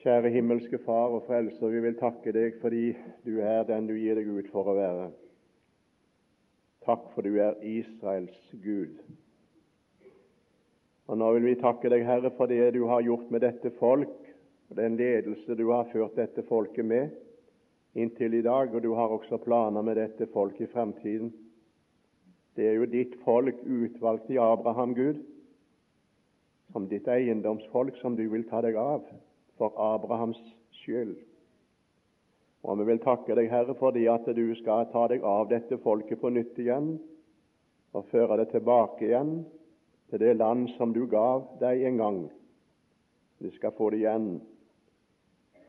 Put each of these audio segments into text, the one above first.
Kjære himmelske Far og Frelser, vi vil takke deg fordi du er den du gir deg ut for å være. Takk for du er Israels Gud. Og Nå vil vi takke deg, Herre, for det du har gjort med dette folk, og den ledelse du har ført dette folket med inntil i dag, og du har også planer med dette folk i fremtiden. Det er jo ditt folk utvalgt i Abraham, Gud, som ditt eiendomsfolk som du vil ta deg av for Abrahams skyld. Og vi vil takke deg, Herre, fordi at du skal ta deg av dette folket på nytt igjen og føre det tilbake igjen til det land som du gav deg en gang. De skal få det igjen.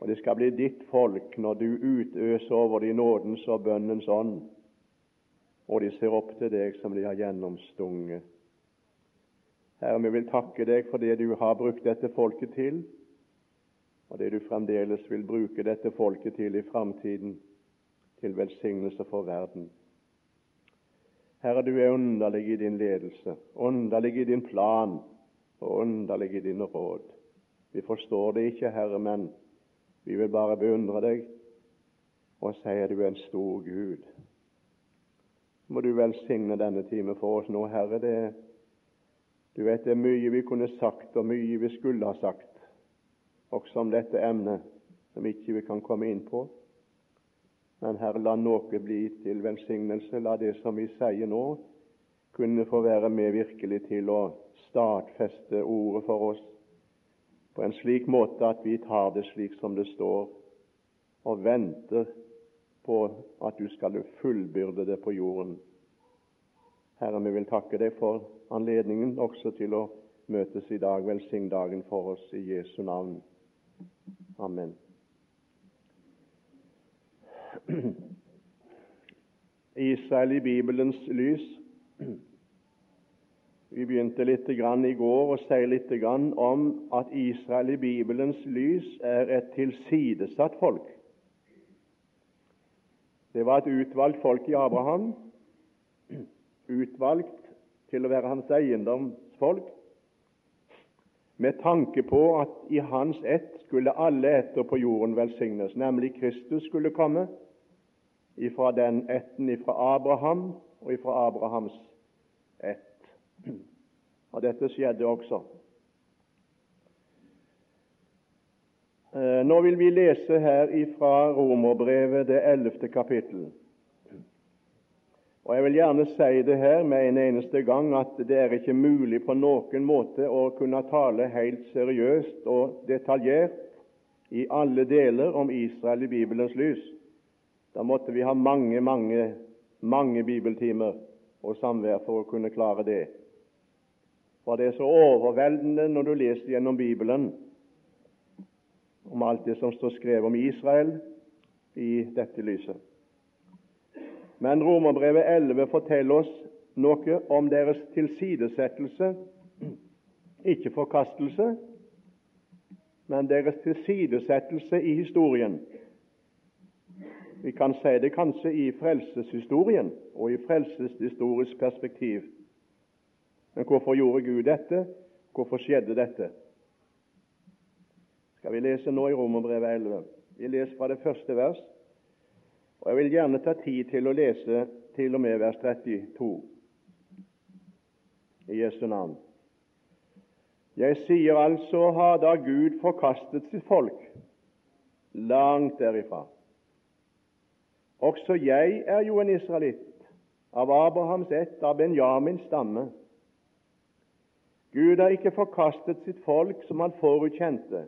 Og det skal bli ditt folk når du utøser over de nådens og bønnens ånd, og de ser opp til deg som de har gjennomstunget. Herre, vi vil takke deg for det du har brukt dette folket til, og det du fremdeles vil bruke dette folket til i framtiden, til velsignelse for verden. Herre, du er underlig i din ledelse, underlig i din plan og underlig i dine råd. Vi forstår det ikke, Herre, men vi vil bare beundre deg og si at du er en stor Gud. Må du velsigne denne time for oss nå, Herre. Det du vet det er mye vi kunne sagt, og mye vi skulle ha sagt, også om dette emnet, som ikke vi kan komme inn på. Men Herre, la noe bli til velsignelse. La det som vi sier nå, kunne få være med virkelig til å stadfeste ordet for oss på en slik måte at vi tar det slik som det står, og venter på at du skal fullbyrde det på jorden. Herre, vi vil takke deg for anledningen også til å møtes i dag. Velsign dagen for oss i Jesu navn. Amen. Israel i Bibelens lys. Vi begynte litt i går å si litt om at Israel i Bibelens lys er et tilsidesatt folk. Det var et utvalgt folk i Abraham utvalgt til å være hans eiendomsfolk, med tanke på at i hans ett skulle alle etter på jorden velsignes, nemlig Kristus skulle komme ifra den etten ifra Abraham og ifra Abrahams ett. Og dette skjedde også. Eh, nå vil vi lese her ifra Romerbrevet, det ellevte kapittel. Og Jeg vil gjerne si det her med en eneste gang at det er ikke mulig på noen måte å kunne tale helt seriøst og detaljert i alle deler om Israel i Bibelens lys. Da måtte vi ha mange, mange, mange bibeltimer og samvær for å kunne klare det. For det er så overveldende når du leser gjennom Bibelen om alt det som står skrevet om Israel i dette lyset. Men Romerbrevet 11 forteller oss noe om deres tilsidesettelse, ikke forkastelse, men deres tilsidesettelse i historien. Vi kan si det kanskje i frelseshistorien og i frelseshistorisk perspektiv. Men hvorfor gjorde Gud dette? Hvorfor skjedde dette? Skal vi lese nå i Romerbrevet 11? Vi leser fra det første vers. Og Jeg vil gjerne ta tid til å lese til og med vers 32 i Jesu navn. Jeg sier altså, har da Gud forkastet sitt folk? Langt derifra. Også jeg er jo en israelitt, av Abrahams ett, av Benjamins stamme. Gud har ikke forkastet sitt folk som han forutkjente,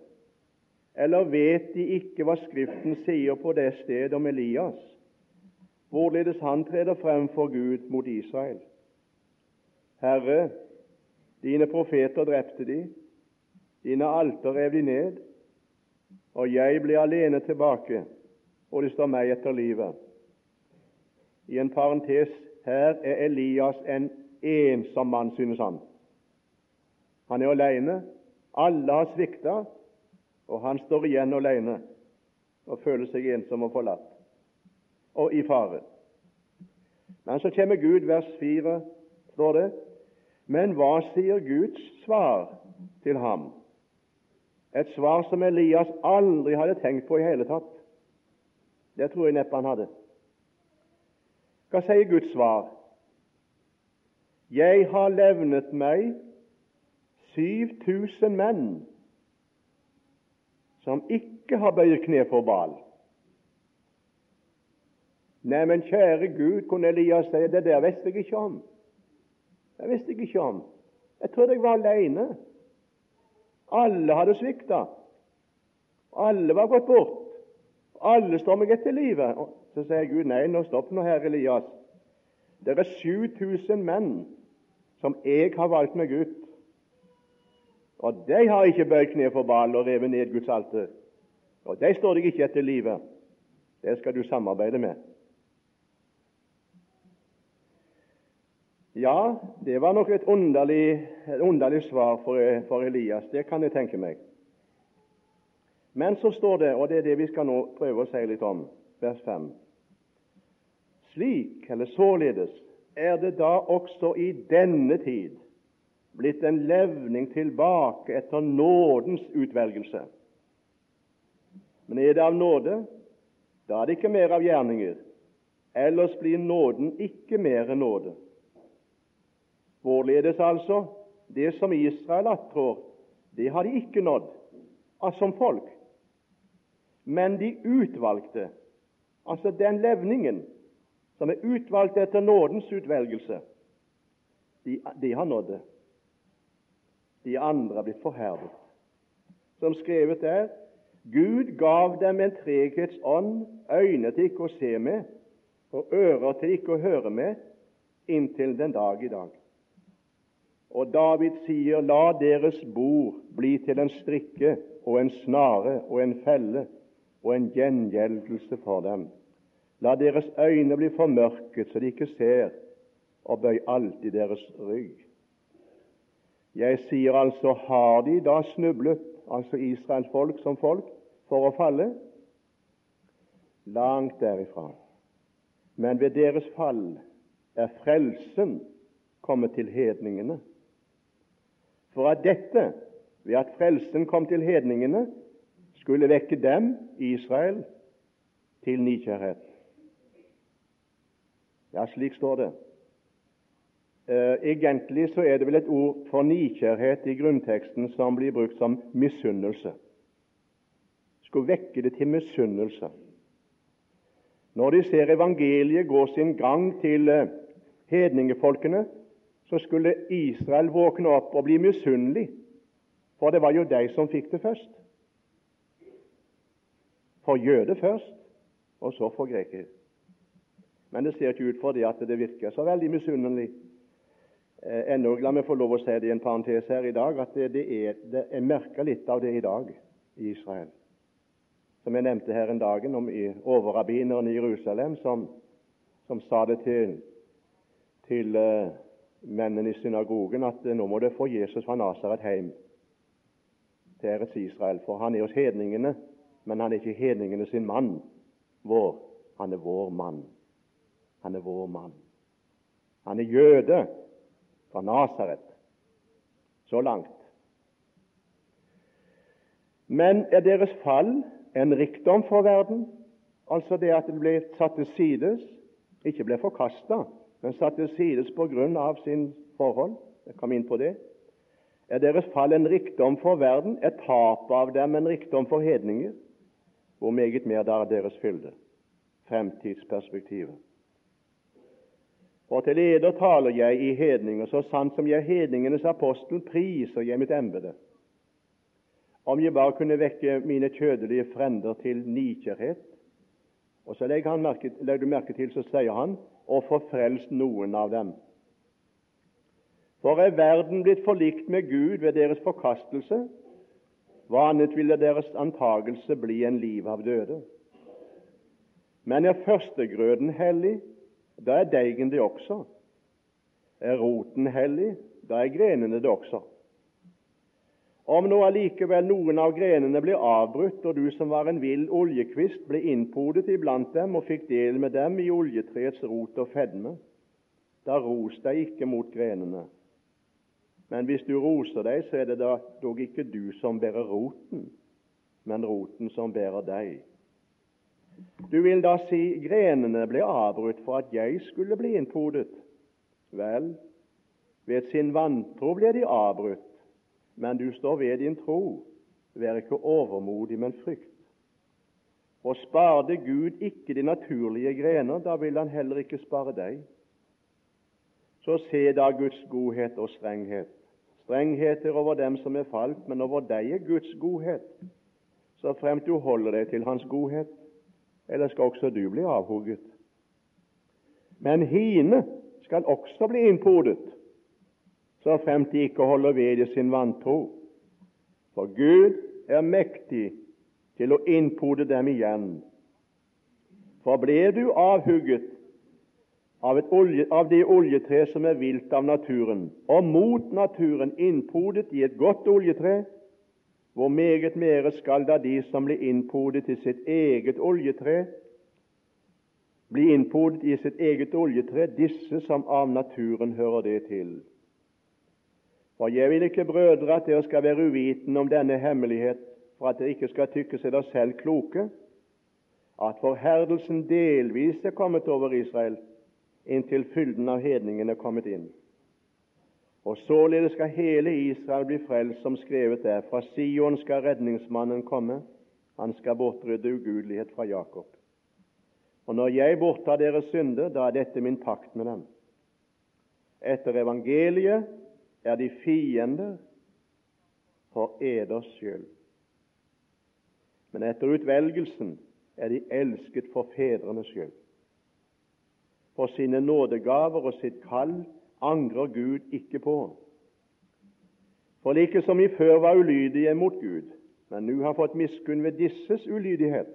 eller vet de ikke hva Skriften sier på det stedet om Elias, hvorledes han treder frem for Gud mot Israel? Herre, dine profeter drepte de, dine alter rev de ned, og jeg ble alene tilbake, og det står meg etter livet. I en parentes her er Elias en ensom mann, synes han. Han er alene. Alle har svikta, og han står igjen alene og føler seg ensom og forlatt og i fare. Men så kommer Gud, vers 4, står det. Men hva sier Guds svar til ham? Et svar som Elias aldri hadde tenkt på i hele tatt. Det tror jeg neppe han hadde. Hva sier Guds svar? Jeg har levnet meg 7000 menn som ikke har bøyd kne for Baal. Nei, men kjære Gud, kunne Elias si, det der visste jeg ikke om. Det visste jeg ikke om. Jeg trodde jeg var alene. Alle hadde svikta. Alle var gått bort. Alle står meg etter livet. Så sier Gud nei, nå stopp nå, herr Elias. Det er 7000 menn som jeg har valgt meg ut. Og de har ikke bøyd kne for Baal og revet ned Guds alter. Og de står deg ikke etter livet. Det skal du samarbeide med. Ja, det var nok et underlig, et underlig svar for, for, Elias, det kan jeg tenke meg. Men så står det, og det er det vi skal nå prøve å si litt om, vers 5. Slik, eller således, er det da også i denne tid blitt en levning tilbake etter nådens utvelgelse. Men er det av nåde, da er det ikke mer av gjerninger. Ellers blir nåden ikke mer enn nåde. Hvorledes altså? Det som Israel attrår, det har de ikke nådd altså som folk. Men de utvalgte, altså den levningen som er utvalgt etter nådens utvelgelse, de, de har nådd det. De andre er blitt forherdet. Som skrevet er Gud gav dem en treghetsånd, øyne til ikke å se med og ører til ikke å høre med, inntil den dag i dag. Og David sier, la deres bord bli til en strikke og en snare og en felle og en gjengjeldelse for dem. La deres øyne bli formørket så de ikke ser, og bøy alltid deres rygg. Jeg sier altså, har de da snublet, altså Israels folk som folk, for å falle? Langt derifra. Men ved deres fall er frelsen kommet til hedningene for at dette, ved at frelsen kom til hedningene, skulle vekke dem, Israel, til nidkjærhet. Ja, slik står det. Uh, egentlig så er det vel et ord for nikjærhet i grunnteksten som blir brukt som misunnelse. Skulle vekke det til misunnelse. Når de ser evangeliet gå sin gang til uh, hedningefolkene, så skulle Israel våkne opp og bli misunnelig, for det var jo de som fikk det først. For jøde først, og så for greker. Men det ser ikke ut for det at det virker så veldig misunnelig. Eh, ennå, La meg få lov å si det i en parentes her i dag, at det, det er, det, jeg merker litt av det i dag i Israel. Som jeg nevnte her en dag om i overrabbineren i Jerusalem, som, som sa det til, til uh, mennene i synagogen at nå må det få Jesus fra Nasaret hjem til Eretz Israel, for han er hos hedningene, men han er ikke hedningene sin mann vår. Han er vår mann. Han er vår mann. Han er jøde fra Nasaret. Så langt. Men er deres fall en rikdom for verden? Altså det at det ble satt til sides, ikke ble forkasta, men satt til sides av sin forhold. Jeg kom inn på det. Er deres fall en rikdom for verden, er tapet av dem en rikdom for hedninger? Hvor meget mer da er deres fylde? Fremtidsperspektivet. For til eder taler jeg i hedninger, så sant som jeg hedningenes apostel, priser jeg mitt embete. Om jeg bare kunne vekke mine kjødelige frender til nikjærhet. Og så legger, merke, legger du merke til, så sier han og få frelst noen av dem. For er verden blitt forlikt med Gud ved deres forkastelse, hva annet ville deres antagelse bli enn liv av døde? Men er førstegrøden hellig, da er deigen det også. Er roten hellig, da er grenene det også. Om nå allikevel noen av grenene blir avbrutt, og du som var en vill oljekvist, ble innpodet iblant dem og fikk del med dem i oljetreets rot og fedme, da ros deg ikke mot grenene, Men hvis du roser deg, så er det da dog ikke du som bærer roten, men roten som bærer deg. Du vil da si grenene ble avbrutt for at jeg skulle bli innpodet. Vel, ved sin vantro ble de avbrutt, men du står ved din tro. Vær ikke overmodig, men frykt. Og sparte Gud ikke de naturlige grener, da vil han heller ikke spare deg. Så se da Guds godhet og strenghet. Strenghet er over dem som er falt, men over deg er Guds godhet, så fremt du holder deg til Hans godhet eller skal også du bli avhugget? Men hine skal også bli innpodet, så fremt de ikke holder ved i sin vantro. For Gud er mektig til å innpode dem igjen. For ble du avhugget av, olje, av det oljetre som er vilt av naturen, og mot naturen innpodet i et godt oljetre, hvor meget mere skal da de som blir innpodet i sitt eget oljetre, bli innpodet i sitt eget oljetre, disse som av naturen hører det til. For jeg vil ikke, brødre, at dere skal være uvitende om denne hemmelighet, for at dere ikke skal tykke seg dere selv kloke, at forherdelsen delvis er kommet over Israel, inntil fylden av hedningen er kommet inn. Og således skal hele Israel bli frelst, som skrevet er. Fra Sion skal redningsmannen komme. Han skal bortrydde ugudelighet fra Jakob. Og når jeg borttar deres synder, da er dette min pakt med dem. Etter evangeliet er de fiender for eders skyld. Men etter utvelgelsen er de elsket for fedrenes skyld. For sine nådegaver og sitt kall angrer Gud ikke på. For like som de før var ulydige mot Gud, men nå har fått miskunn ved disses ulydighet,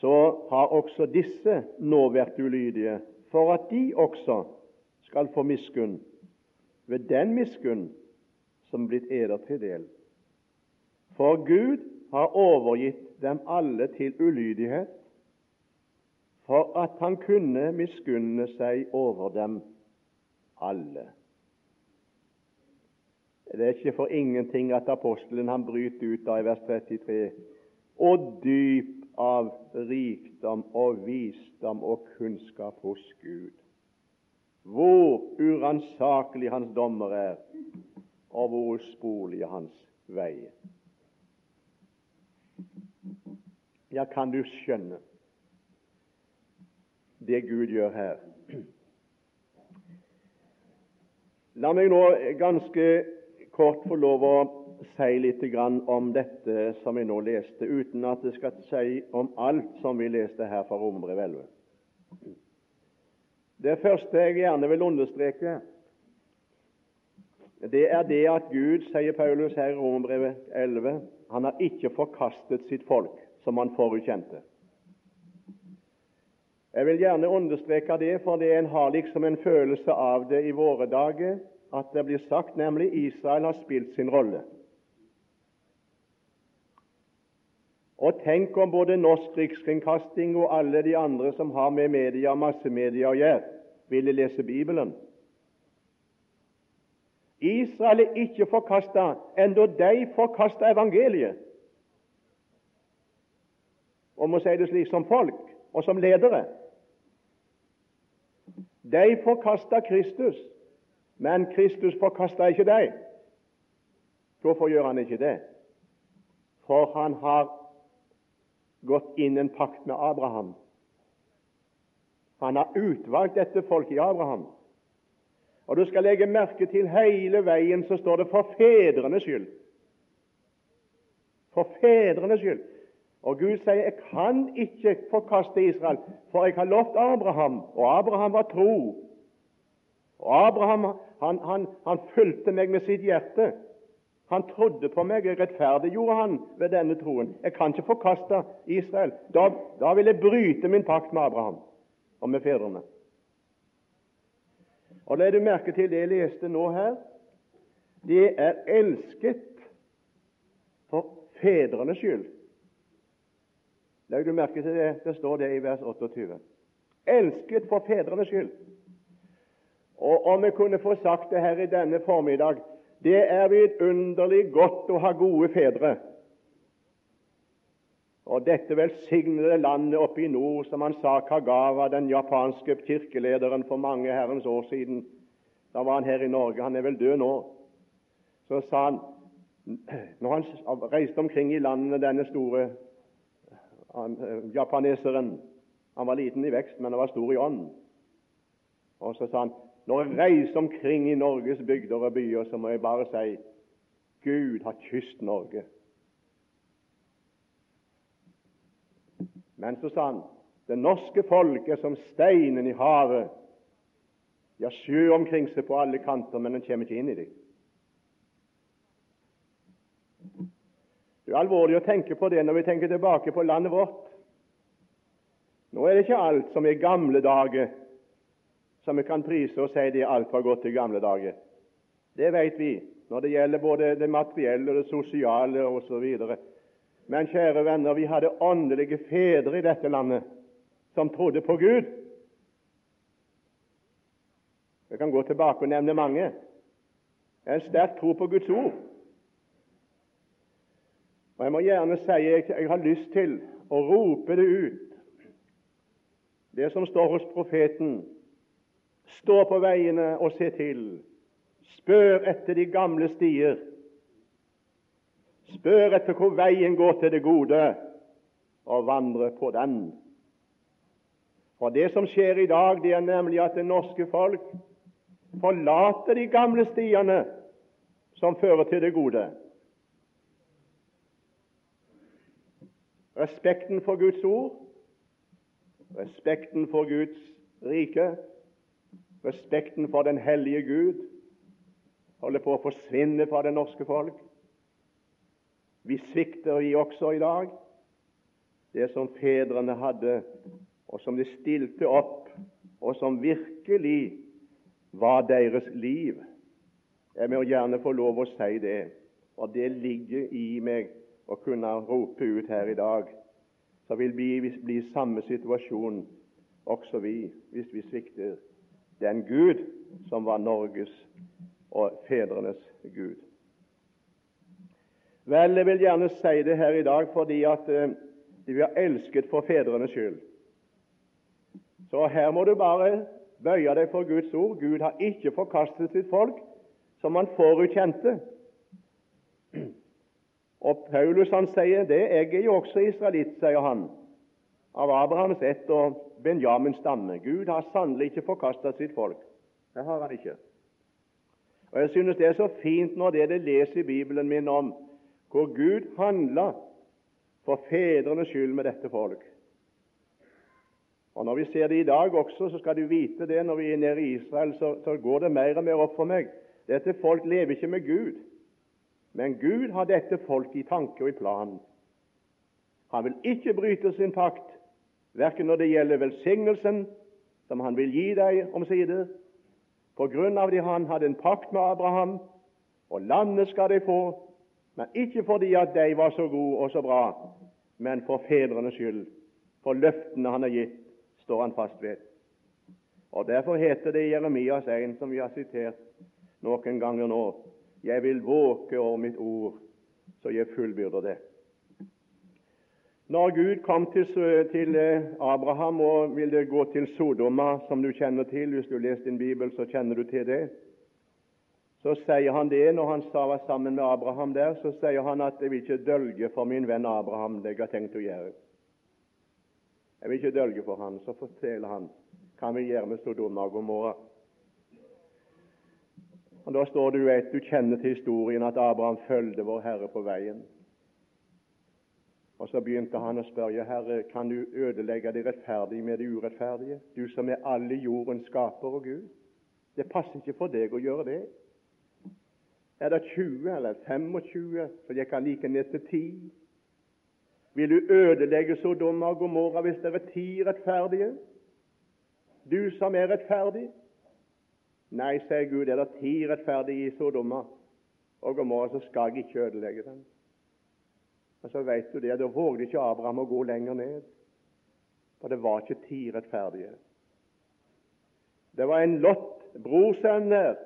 så har også disse nå vært ulydige, for at de også skal få miskunn ved den miskunn som blitt eder til del. For Gud har overgitt dem alle til ulydighet, for at han kunne miskunne seg over dem alle. Det er ikke for ingenting at apostelen han bryter ut av i vers 33 og dyp av rikdom og visdom og kunnskap hos Gud. Hvor uransakelig hans dommer er, og hvor usporlige hans veier. Ja, kan du skjønne det Gud gjør her. La meg nå ganske kort få lov å si litt om dette som jeg nå leste, uten at det skal si om alt som vi leste her fra Romerbrev 11. Det første jeg gjerne vil understreke, det er det at Gud, sier Paulus her i Romerbrevet 11, han har ikke forkastet sitt folk, som han forutkjente. Jeg vil gjerne understreke det, for det en har liksom en følelse av det i våre dager, at det blir sagt nemlig Israel har spilt sin rolle. Og tenk om både Norsk Rikskringkasting og alle de andre som har med media og massemedia å gjøre, ville lese Bibelen. Israel er ikke forkasta, enda de forkasta evangeliet. Om å si det slik som folk og som ledere. De forkasta Kristus, men Kristus forkasta ikke dem. Hvorfor gjør han ikke det? For han har gått inn en pakt med Abraham. Han har utvalgt dette folket i Abraham. Og Du skal legge merke til hele veien så står det 'for fedrenes skyld'. For fedrenes skyld. Og Gud sier jeg kan ikke forkaste Israel, for jeg har lovt Abraham, og Abraham var tro. Og Abraham han, han, han fulgte meg med sitt hjerte. Han trodde på meg, jeg rettferdiggjorde han ved denne troen. Jeg kan ikke forkaste Israel. Da, da vil jeg bryte min pakt med Abraham og med fedrene. Og La du merke til det jeg leste nå her. Det er elsket for fedrenes skyld. Legg du merke til det? Det står det i vers 28. Elsket for fedrenes skyld. Og om vi kunne få sagt det her i denne formiddag det er vidunderlig godt å ha gode fedre. Og dette velsignede landet oppe i nord, som han sa Kagawa, den japanske kirkelederen for mange herrens år siden Da var han her i Norge. Han er vel død nå. Så sa han når han reiste omkring i landet, denne store han, eh, japaneseren Han var liten i vekst, men han var stor i ånd. Og så sa han når jeg reiser omkring i Norges bygder og byer, så må jeg bare si Gud har kysset Norge. Men så sa han det norske folk er som steinen i havet. De har sjø omkring seg på alle kanter, men den kommer ikke inn i dem. Det er alvorlig å tenke på det når vi tenker tilbake på landet vårt. Nå er det ikke alt som i gamle dager som vi kan prise og si det alt var godt i gamle dager. Det vet vi når det gjelder både det materielle og det sosiale osv. Men kjære venner, vi hadde åndelige fedre i dette landet som trodde på Gud. Jeg kan gå tilbake og nevne mange. En sterk tro på Guds ord. Og Jeg må gjerne si jeg, jeg har lyst til å rope det ut, det som står hos profeten. Stå på veiene og se til. Spør etter de gamle stier. Spør etter hvor veien går til det gode, og vandre på den. For Det som skjer i dag, det er nemlig at det norske folk forlater de gamle stiene som fører til det gode. Respekten for Guds ord, respekten for Guds rike, respekten for den hellige Gud. Holder på å forsvinne fra det norske folk. Vi svikter, vi også i dag, det som fedrene hadde, og som de stilte opp, og som virkelig var deres liv. Jeg må gjerne få lov å si det, og det ligger i meg å kunne rope ut her i dag, så vil vi bli i samme situasjon også vi, hvis vi svikter den Gud som var Norges og fedrenes Gud. Vel, jeg vil gjerne si det her i dag fordi at eh, de var elsket for fedrenes skyld. Så her må du bare bøye deg for Guds ord. Gud har ikke forkastet sitt folk, som han forutkjente. Og Paulus han sier det, jeg er jo også israelitt, sier han, av Abrahams ett og Benjamins stamme. Gud har sannelig ikke forkastet sitt folk. Det har han ikke. Og Jeg synes det er så fint når det det leser i Bibelen min om hvor Gud handla for fedrenes skyld med dette folk. Og Når vi ser det i dag også, så skal du vite det når vi er nede i Israel, så, så går det mer og mer opp for meg. Dette folk lever ikke med Gud. Men Gud har dette folk i tanke og i plan. Han vil ikke bryte sin pakt, verken når det gjelder velsignelsen som han vil gi deg omsider, på grunn av det han hadde en pakt med Abraham, og landet skal de få, men ikke fordi at de var så gode og så bra, men for fedrenes skyld. For løftene han har gitt, står han fast ved. Og Derfor heter det Jeremias 1, som vi har sitert noen ganger nå, jeg vil våke over mitt ord, så jeg fullbyrder det. Når Gud kom til, til eh, Abraham og ville gå til Sodoma, som du kjenner til Hvis du har lest din bibel, så kjenner du til det. Så sier han det når han var sammen med Abraham der, så sier han at 'jeg vil ikke dølge for min venn Abraham det jeg har tenkt å gjøre'. Jeg vil ikke dølge for han, Så forteller han hva vi gjør med Sodoma og Gomorra. Og Da står det jo et, du kjenner til historien at Abraham følgde vår Herre på veien. Og Så begynte han å spørre Herre, kan du ødelegge det rettferdige med det urettferdige, du som er alle jordens skaper og Gud? Det passer ikke for deg å gjøre det. Er det 20 eller 25, så jeg kan like ned til 10? Vil du ødelegge Sodoma og Gomorra hvis det er ti rettferdige? Du som er rettferdig? Nei, sier Gud, er det ti rettferdige i Sodoma og Gomorra, så skal jeg ikke ødelegge den. Og så vet du det, Da vågde ikke Abraham å gå lenger ned, for det var ikke ti rettferdige. Det var en lott brorsønn der,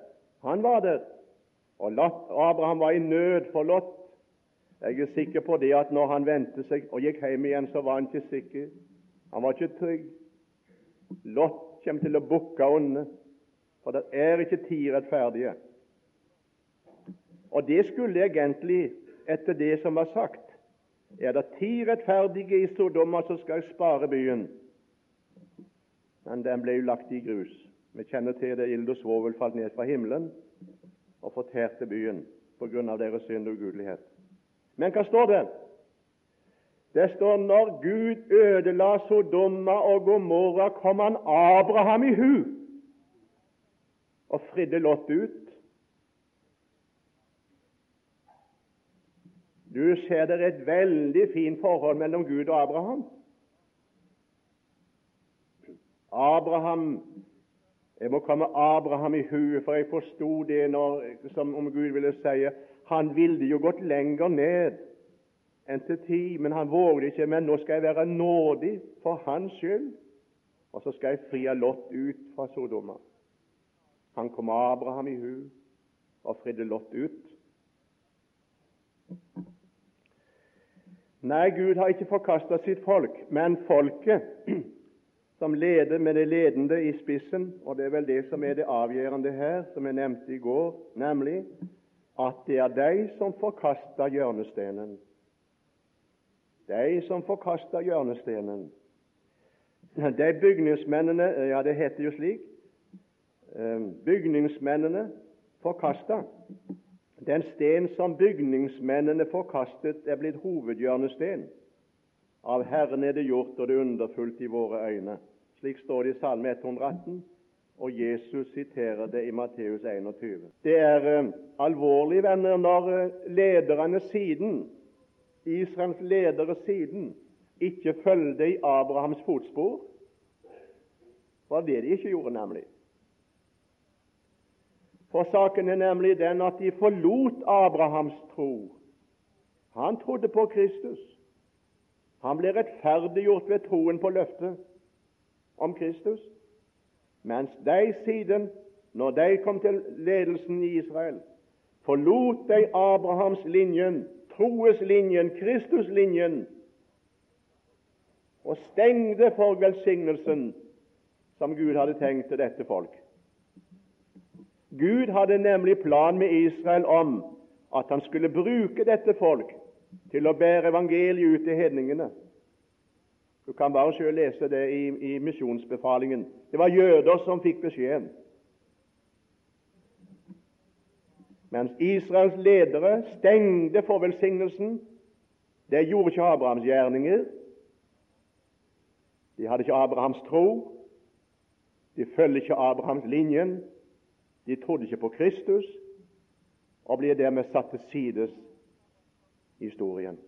han var der. Og Lot, Abraham var i nød for Lot. Jeg er sikker på det at når han vendte seg og gikk hjem igjen, så var han ikke sikker. Han var ikke trygg. Lot kommer til å bukke under, for det er ikke ti rettferdige. Og det skulle egentlig, etter det som var sagt, er det ti rettferdige i Sodoma, så skal jeg spare byen. Men den ble jo lagt i grus. Vi kjenner til det ild og svovel falt ned fra himmelen og fortærte byen på grunn av deres synd og ugudelighet. Men hva står det? Det står når Gud ødela Sodoma og Gomorra, kom han Abraham i hu og fridde Lot ut. Du ser det et veldig fint forhold mellom Gud og Abraham. Abraham Jeg må komme Abraham i huet, for jeg forsto det når, som om Gud ville si han ville jo gått lenger ned enn til ti, men han våget ikke. Men nå skal jeg være nådig for hans skyld, og så skal jeg fri Lot ut fra Sodoma. Han kom Abraham i hu og fridde Lot ut. Nei, Gud har ikke forkasta sitt folk, men folket som leder med det ledende i spissen, og det er vel det som er det avgjørende her, som jeg nevnte i går, nemlig at det er de som forkaster hjørnestenen. De som forkaster hjørnestenen. De bygningsmennene Ja, det heter jo slik Bygningsmennene forkasta den sten som bygningsmennene forkastet, er blitt hovedhjørnesten. Av Herren er det gjort, og det er underfullt i våre øyne. Slik står det i Salme 118, og Jesus siterer det i Matteus 21. Det er uh, alvorlig, venner, når uh, lederne siden, Israels ledere siden, ikke følger i Abrahams fotspor. Det var det de ikke gjorde, nemlig. For saken er nemlig den at de forlot Abrahams tro. Han trodde på Kristus. Han ble rettferdiggjort ved troen på løftet om Kristus. Mens de siden, når de kom til ledelsen i Israel, forlot de Abrahams linjen, troeslinjen, Kristuslinjen, og stengte for velsignelsen som Gud hadde tenkt til dette folk. Gud hadde nemlig plan med Israel om at han skulle bruke dette folk til å bære evangeliet ut til hedningene. Du kan bare selv lese det i, i misjonsbefalingen. Det var jøder som fikk beskjeden. Mens Israels ledere stengte for velsignelsen. Det gjorde ikke Abrahams gjerninger. De hadde ikke Abrahams tro. De følger ikke Abrahams linjen. De trodde ikke på Kristus og blir dermed satt til sides i historien.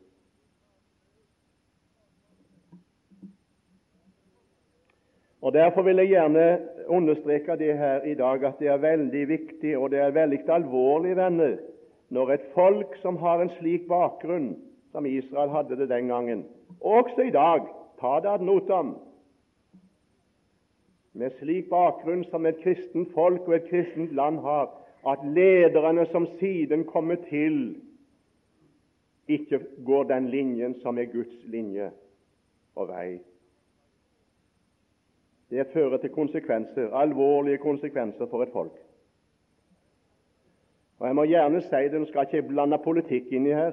Og Derfor vil jeg gjerne understreke det her i dag at det er veldig viktig og det er veldig alvorlig, venner, når et folk som har en slik bakgrunn som Israel hadde det den gangen, og også i dag, ta det ad notam, med slik bakgrunn som et kristent folk og et kristent land har, at lederne som siden kommer til, ikke går den linjen som er Guds linje og vei. Det fører til konsekvenser, alvorlige konsekvenser for et folk. Og Jeg må gjerne si det, nå skal ikke blande politikk inni her,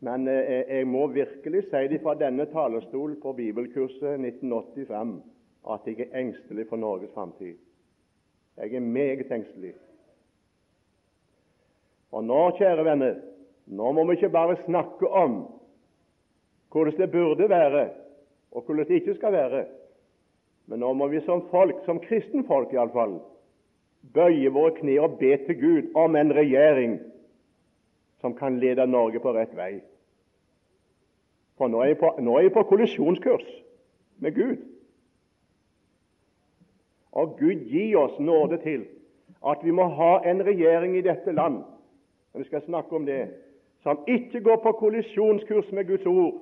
men eh, jeg må virkelig si det fra denne talerstol på bibelkurset 1985 at jeg er engstelig for Norges framtid. Jeg er meget engstelig. Og nå, kjære venner, nå må vi ikke bare snakke om hvordan det burde være, og hvordan det ikke skal være, men nå må vi som folk, som kristenfolk iallfall, bøye våre kne og be til Gud om en regjering som kan lede Norge på rett vei. For nå er jeg på, nå er jeg på kollisjonskurs med Gud. Og Gud gi oss nåde til at vi må ha en regjering i dette land og vi skal snakke om det som ikke går på kollisjonskurs med Guds ord,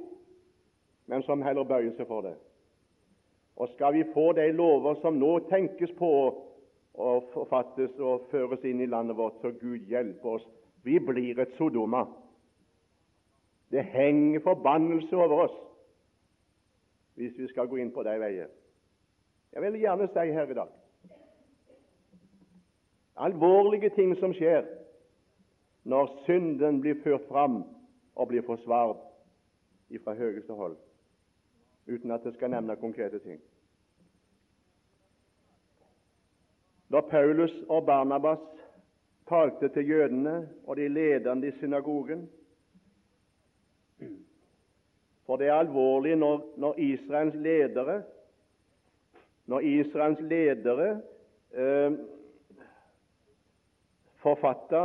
men som heller bøyer seg for det. Og skal vi få de lover som nå tenkes på og forfattes og føres inn i landet vårt, så Gud hjelpe oss. Vi blir et Sodoma. Det henger forbannelse over oss hvis vi skal gå inn på de veier. Jeg vil gjerne si her i dag alvorlige ting som skjer når synden blir ført fram og blir forsvart fra høyeste hold, uten at jeg skal nevne konkrete ting. Da Paulus og Barnabas talte til jødene og de ledende i synagogen For det er alvorlig når, når Israels ledere når Israels ledere eh, forfatta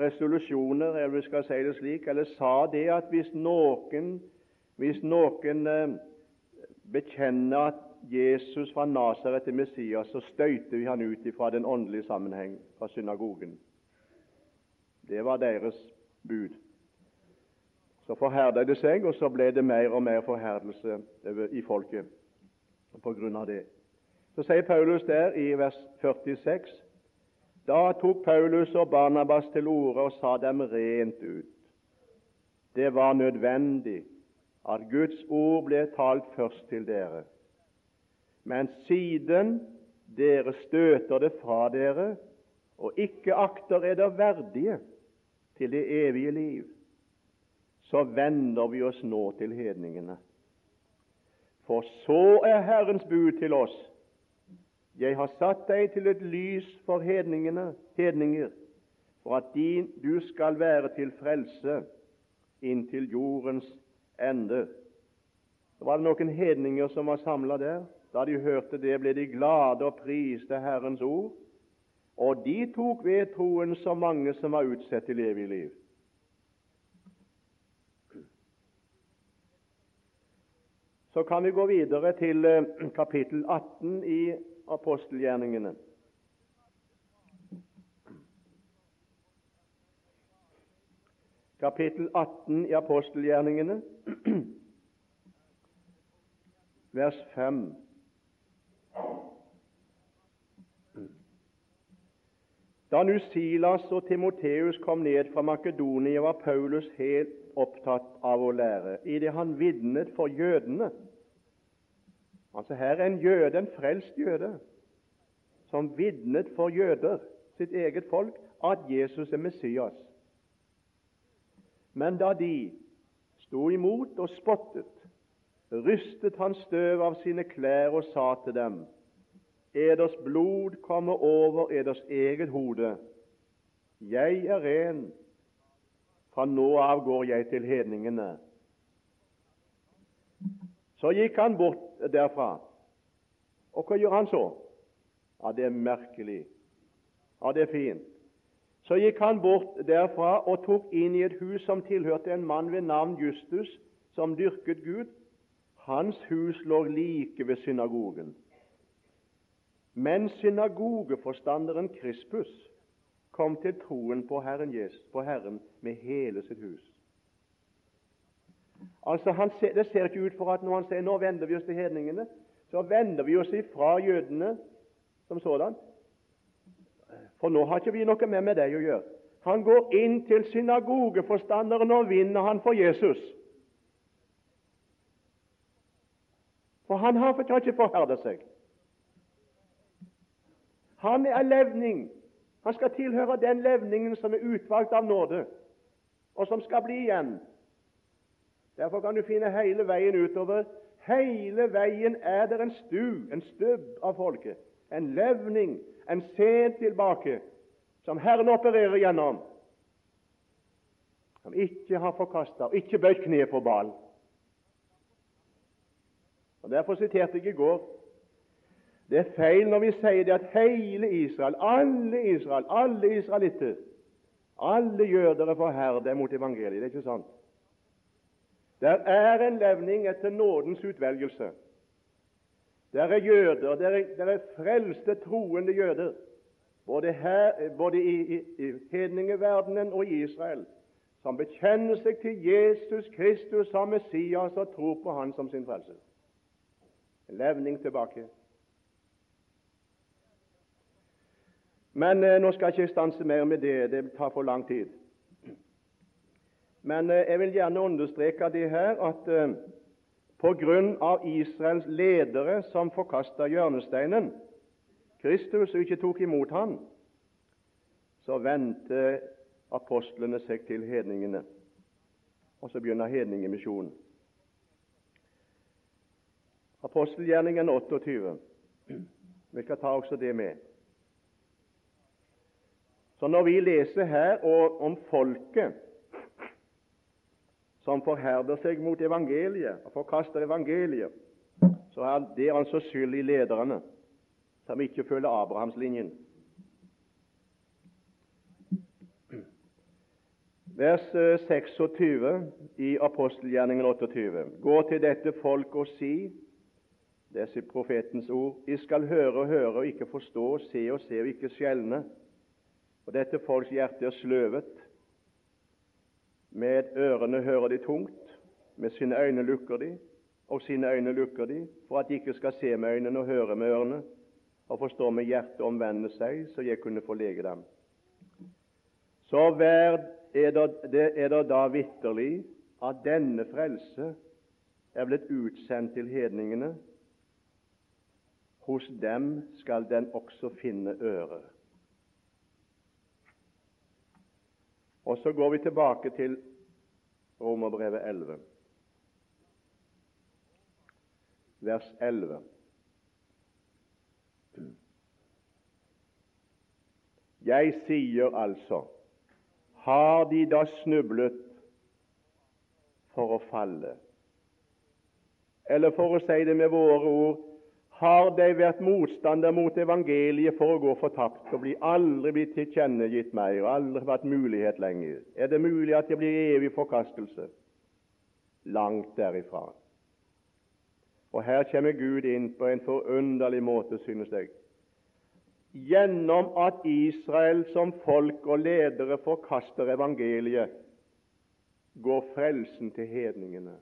resolusjoner, eller vi skal si det slik, eller sa det at hvis noen, hvis noen eh, bekjenner at Jesus fra Nasaret er Messias, så støyter vi han ut fra den åndelige sammenheng, fra synagogen. Det var deres bud. Så forherda det seg, og så ble det mer og mer forherdelse i folket på grunn av det. Så sier Paulus der i vers 46 da tok Paulus og Barnabas til orde og sa dem rent ut. Det var nødvendig at Guds ord ble talt først til dere. Men siden dere støter det fra dere og ikke akter eder verdige til det evige liv, så vender vi oss nå til hedningene. For så er Herrens bud til oss jeg har satt deg til et lys for hedninger, for at din, du skal være til frelse inntil jordens ende. Så var det noen hedninger som var samla der. Da de hørte det, ble de glade og priste Herrens ord. Og de tok ved troen så mange som var utsett til evig liv. Så kan vi gå videre til eh, kapittel 18 i apostelgjerningene. Kapittel 18 i apostelgjerningene, vers 5. Da nu Silas og Timoteus kom ned fra Makedonia, var Paulus helt opptatt av å lære, idet han vitnet for jødene Altså Her er en jøde, en frelst jøde, som vitnet for jøder, sitt eget folk, at Jesus er Messias. Men da de sto imot og spottet, rystet han støv av sine klær og sa til dem:" Eders blod kommer over eders eget hode. Jeg er ren. Fra nå av går jeg til hedningene. Så gikk han bort derfra. Og hva gjør han så? Ja, Det er merkelig. Ja, det er fint. Så gikk han bort derfra og tok inn i et hus som tilhørte en mann ved navn Justus, som dyrket Gud. Hans hus lå like ved synagogen. Men synagogeforstanderen Krispus kom til troen på Herren, Jesus, på Herren med hele sitt hus. Altså, ser, Det ser ikke ut for at når han sier nå vender vi oss til hedningene, så vender vi oss ifra jødene som sådan. For nå har ikke vi noe mer med deg å gjøre. Han går inn til synagogeforstanderen og vinner han for Jesus. For han har ikke forherdet seg. Han er levning. Han skal tilhøre den levningen som er utvalgt av nåde, og som skal bli igjen Derfor kan du finne hele veien utover. Hele veien er det en stu, en stubb av folket, en levning, en sed tilbake, som Herren opererer gjennom, som ikke har forkasta ikke bøyd kneet på ball. Og Derfor siterte jeg i går det er feil når vi sier det at hele Israel, alle Israel, alle israelitter, alle jøder er mot evangeliet. Det er ikke sant. Der er en levning etter nådens utvelgelse. Der er jøder, der er, der er frelste, troende jøder, både, her, både i, i, i hedningeverdenen og i Israel, som bekjenner seg til Jesus Kristus som Messias og tror på Han som sin frelse. En levning tilbake. Men eh, nå skal jeg ikke stanse mer med det, det tar for lang tid. Men eh, jeg vil gjerne understreke det her at eh, av Israels ledere som forkasta hjørnesteinen, Kristus, og ikke tok imot ham, så vendte apostlene seg til hedningene. Og så begynner hedningemisjonen. Apostelgjerningen 28. Vi skal ta også det med. Så når vi leser her om folket som forherder seg mot evangeliet og forkaster evangeliet, så er det altså skyld i lederne som ikke følger Abrahamslinjen. Vers 26 eh, i apostelgjerningen 28. Gå til dette folk og si er profetens ord. De skal høre og høre og ikke forstå, se og se og ikke skjelne. Og dette folks hjerte er sløvet. Med ørene hører de tungt, med sine øyne lukker de, og sine øyne lukker de, for at de ikke skal se med øynene og høre med ørene, og forstå med hjertet omvende seg, så jeg kunne få lege dem. Så verd er det, da vitterlig at denne frelse er blitt utsendt til hedningene. Hos dem skal den også finne øre. Og så går vi tilbake til Romerbrevet 11, vers 11. Jeg sier altså, har de da snublet for å falle? Eller for å si det med våre ord, har de vært motstander mot evangeliet for å gå fortapt og bli aldri blitt tilkjennegitt meg og aldri vært mulighet lenger? Er det mulig at det blir evig forkastelse? Langt derifra. Og her kommer Gud inn på en forunderlig måte, synes jeg. Gjennom at Israel som folk og ledere forkaster evangeliet, går frelsen til hedningene.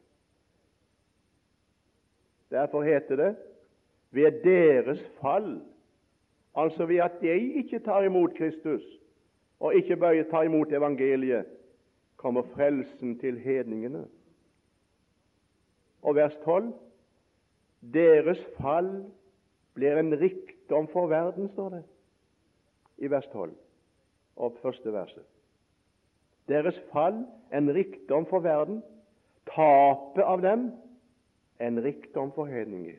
Derfor heter det ved deres fall, altså ved at de ikke tar imot Kristus og ikke bare tar imot evangeliet, kommer frelsen til hedningene. Og vers 12 deres fall blir en rikdom for verden, står det i vers 12 og første verset. Deres fall en rikdom for verden, tapet av dem en rikdom for hedninger.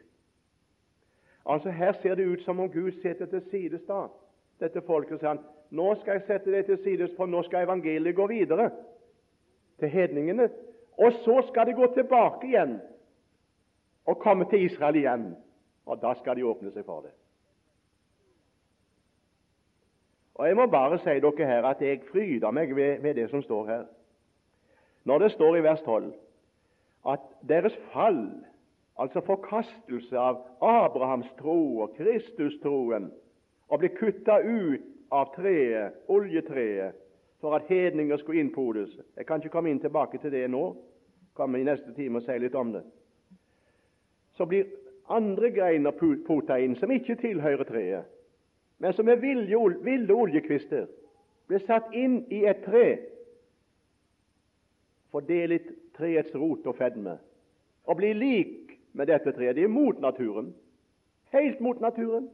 Altså Her ser det ut som om Gud setter til sides da, dette folket og sier han, nå skal jeg sette det til sides, for nå skal evangeliet gå videre til hedningene. Og så skal det gå tilbake igjen og komme til Israel igjen. Og da skal de åpne seg for det. Og Jeg må bare si dere her at jeg fryder meg ved, ved det som står her. Når det står i vers 12 at deres fall altså forkastelse av Abrahams tro og Kristustroen, og bli kutta ut av treet, oljetreet, for at hedninger skulle innpodes. Jeg kan ikke komme inn tilbake til det nå. Komme i neste time og si litt om det. Så blir andre greiner pota inn som ikke tilhører treet, men som er ville oljekvister, blir satt inn i et tre. Fordel litt treets rot og fedme, og blir lik med dette treet. Det er mot naturen. Helt mot naturen.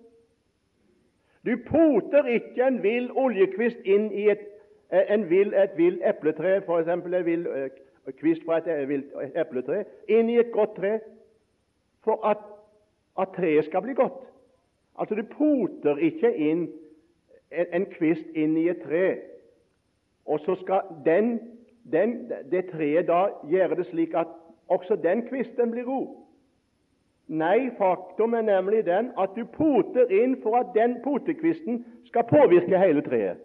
Du poter ikke en vill oljekvist inn i et, en vill, et vill epletre, f.eks. en vill eh, kvist fra et eh, vilt epletre, inn i et godt tre for at, at treet skal bli godt. Altså, du poter ikke inn en, en kvist inn i et tre, og så skal den, den, det treet da gjøre det slik at også den kvisten blir god. Nei, faktum er nemlig den at du poter inn for at den potekvisten skal påvirke hele treet.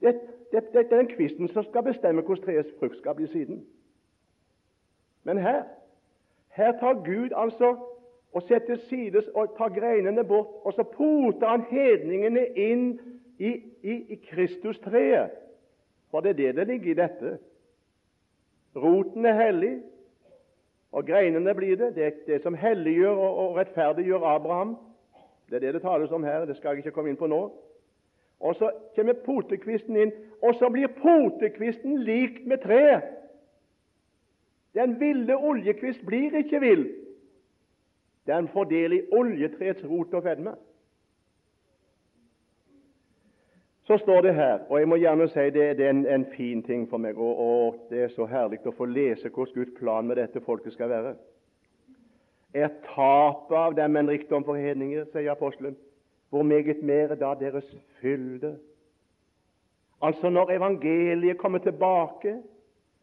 Det, det, det, er den kvisten som skal bestemme hvordan treets frukt skal bli siden. Men her her tar Gud altså og setter sides og tar greinene bort, og så poter han hedningene inn i, i, i Kristustreet. For det er det det ligger i dette. Roten er hellig, og greinene blir det. Det, det som helliggjør og, rettferdiggjør Abraham, Det er det det tales om her. Det skal jeg ikke komme inn på nå. Og Så kommer potekvisten inn, og så blir potekvisten lik med treet. Den ville oljekvist blir ikke vill. Den får del i oljetreets rot og fedme. Så står det her, og jeg må gjerne si det, det er en, en, fin ting for meg, og, og, det er så herlig å få lese hvordan Guds plan med dette folket skal være. Er tapet av dem en rikdom for hedninger, sier apostelen, hvor meget mer er da deres fylde. Altså når evangeliet kommer tilbake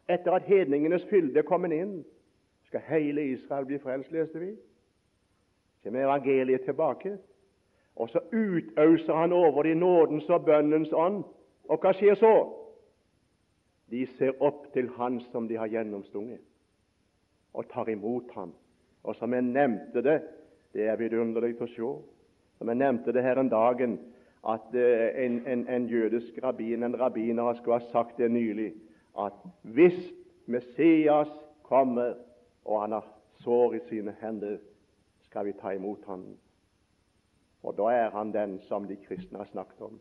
etter at hedningenes fylde er kommet inn, skal hele Israel bli frelst, leste vi. Kommer evangeliet tilbake, og så utauser han over de nådens og bønnens ånd. Og hva skjer så? De ser opp til Han som de har gjennomstunget, og tar imot ham. Og som jeg nevnte det, det er vidunderlig å se. Som jeg nevnte det her en dagen, at eh, en, en, en jødisk rabbin, en rabbiner, skulle ha sagt det nylig, at hvis Messias kommer, og han har sår i sine hender, skal vi ta imot ham. Og da er han den som de kristne har snakket om.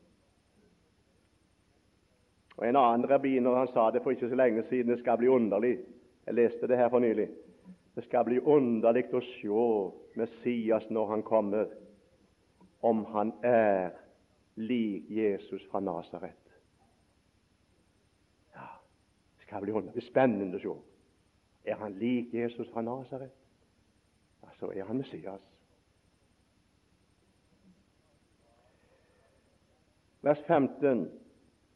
Og En annen rabbiner han sa det for ikke så lenge siden. Det skal bli underlig. Jeg leste det her for nylig. Det skal bli underlig å se Messias når han kommer, om han er lik Jesus fra Nasaret. Ja, det skal bli underlig. spennende å se. Er han lik Jesus fra Nasaret? Ja, så er han Messias. Vers 15.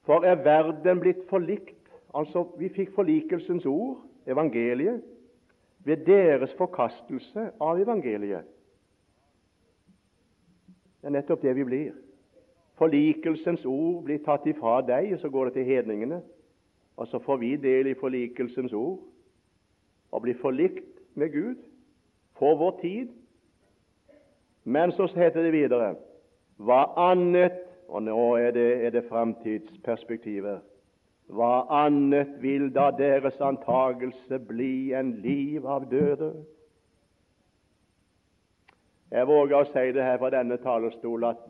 For er verden blitt forlikt? Altså, vi fikk forlikelsens ord, evangeliet ved deres forkastelse av evangeliet. Det er nettopp det vi blir. Forlikelsens ord blir tatt ifra deg, og så går det til hedningene. Og så får vi del i forlikelsens ord og blir forlikt med Gud for vår tid. Men så heter det videre Hva annet Og nå er det, er det framtidsperspektivet. Hva annet vil da deres antagelse bli enn liv av døde? Jeg våger å si det her fra denne talerstol at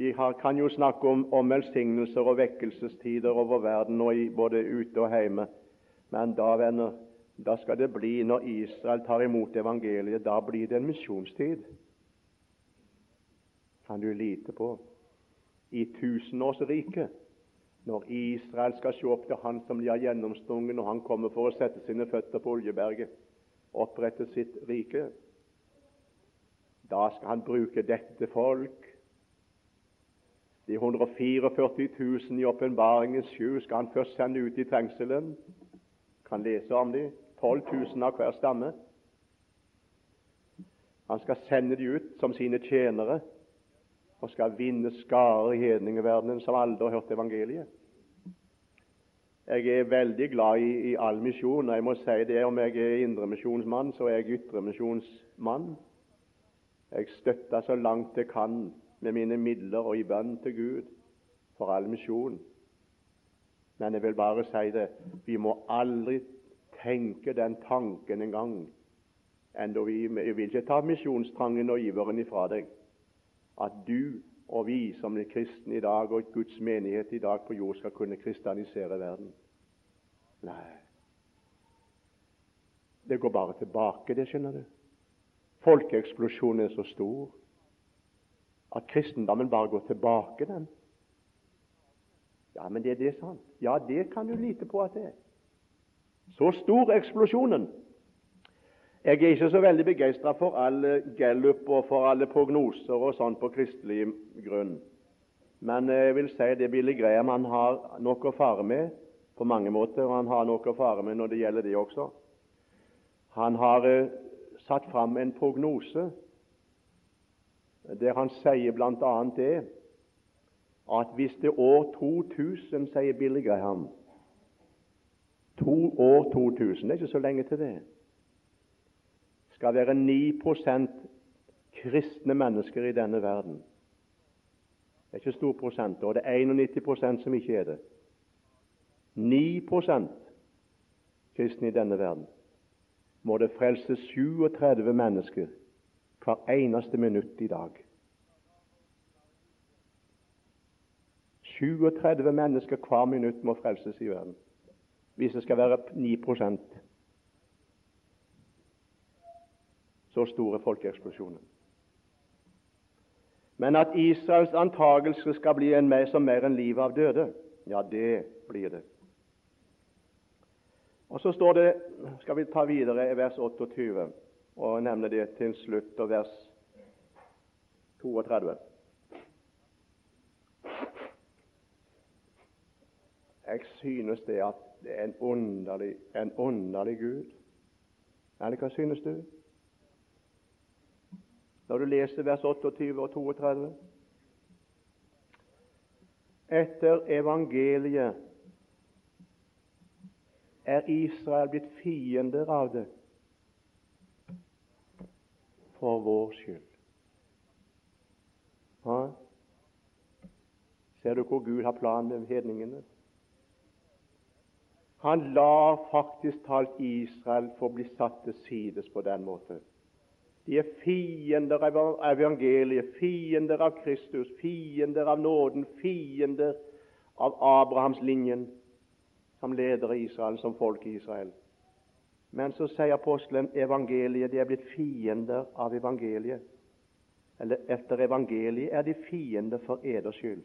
vi har, kan jo snakke om, om, velsignelser og vekkelsestider over verden, og i, både ute og hjemme. Men da, venner, da skal det bli, når Israel tar imot evangeliet, da blir det en misjonstid. Kan du lite på. I tusenårsriket når Israel skal se opp til Han som de har gjennomstunget når Han kommer for å sette sine føtter på Oljeberget, opprette sitt rike. Da skal Han bruke dette folk. De 144 000 i åpenbaringens sju skal Han først sende ut i trengselen. Kan lese om dem. 12 000 av hver stamme. Han skal sende dem ut som sine tjenere og skal vinne skarer i hedningeverdenen som aldri har hørt evangeliet. Jeg er veldig glad i, i all misjon, og jeg må si det om jeg er indremisjonsmann, så er jeg ytremisjonsmann. Jeg støtter så langt jeg kan med mine midler og i bønn til Gud for all misjon. Men jeg vil bare si det vi må aldri tenke den tanken engang. Enda vi, vi vil ikke ta misjonstrangen og iveren ifra deg at du og vi som er kristne i dag, og Guds menighet i dag på jord, skal kunne kristianisere verden. Nei. Det går bare tilbake, det, skjønner du. Folkeeksplosjonen er så stor at kristendommen bare går tilbake, den. Ja, men det det sant? Ja, det kan du lite på at det er. Så stor eksplosjonen. Jeg er ikke så veldig begeistra for alle gallup og for alle prognoser og sånn på kristelig grunn. Men jeg vil si det Billy Graham han har noe å fare med på mange måter, og han har noe å fare med når det gjelder det også. Han har eh, satt fram en prognose der han sier bl.a. det at hvis det år 2000, sier Billy Graham to år 2000, det er ikke så lenge til det skal være 9 kristne mennesker i denne verden. Det er ikke stor prosent, og det er 91 som ikke er det. 9 kristne i denne verden. Må det frelse 37 mennesker hver eneste minutt i dag. 37 mennesker hver minutt må frelses i verden hvis det skal være 9 Så store folkeeksplosjonen. Men at Israels antagelse skal bli en mer som mer enn livet av døde, ja, det blir det. Og Så står det, skal vi ta videre i vers 28 og nevne det til slutt, og vers 32. Jeg synes det at det er en underlig, en underlig Gud. Eller hva synes du? Når du leser vers 28 og 32 Etter evangeliet er Israel blitt fiender av det for vår skyld. Ha? Ser du hvor Gud har planen med hedningene? Han lar faktisk talt Israel få bli satt til sides på den måten. De er fiender av evangeliet, fiender av Kristus, fiender av nåden, fiender av Abrahamslinjen som leder Israel, som folk i Israel. Men så sier apostelen evangeliet, de er blitt fiender av evangeliet. Eller etter evangeliet er de fiender for eders skyld.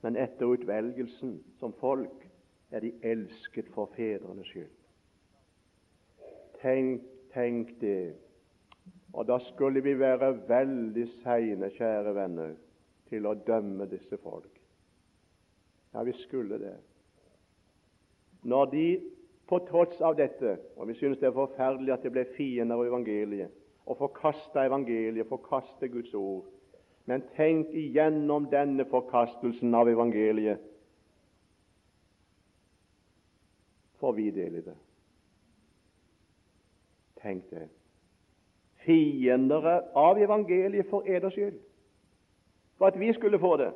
Men etter utvelgelsen som folk er de elsket for fedrenes skyld. Tenk, tenk det. Og da skulle vi være veldig seine, kjære venner, til å dømme disse folk. Ja, vi skulle det. Når de på tross av dette, og vi synes det er forferdelig at det ble fiender av evangeliet, og forkasta evangeliet, forkaste Guds ord, men tenk igjennom denne forkastelsen av evangeliet får vi del i det. Tenk det. Fiender av evangeliet for eders skyld. For at vi skulle få det.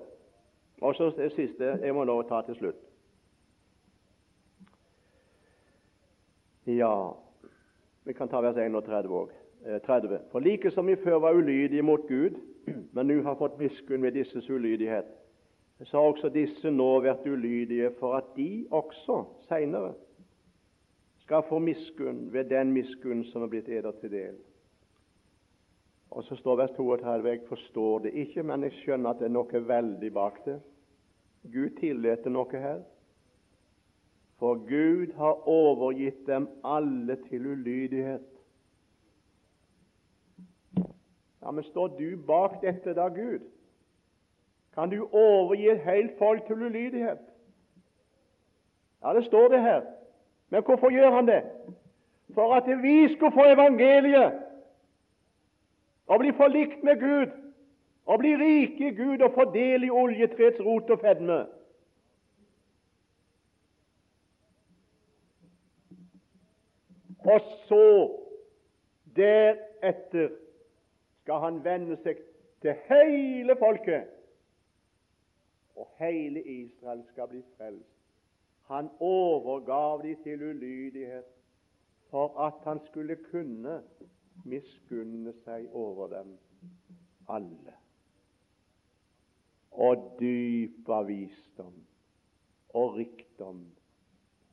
Og så det siste jeg må nå ta til slutt. Ja, vi kan ta vers 31 òg. 30. For like som vi før var ulydige mot Gud, men nå har fått miskunn ved disses ulydighet, så har også disse nå vært ulydige for at de også seinere skal få miskunn ved den miskunn som er blitt eder til del. Og Så står vers 32. Jeg forstår det ikke, men jeg skjønner at det er noe veldig bak det. Gud tillater noe her. For Gud har overgitt dem alle til ulydighet. Ja, Men står du bak dette da, Gud? Kan du overgi et helt folk til ulydighet? Ja, det står det her. Men hvorfor gjør han det? For at vi skulle få evangeliet og bli forlikt med Gud og bli rike i Gud og fordele i oljetrets rot og fedme. Og så, deretter, skal han vende seg til hele folket, og hele Israel skal bli frelst. Han overgav de til ulydighet for at han skulle kunne miskunne seg over dem alle. Og dyp av visdom og rikdom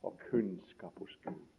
og kunnskap hos Gud.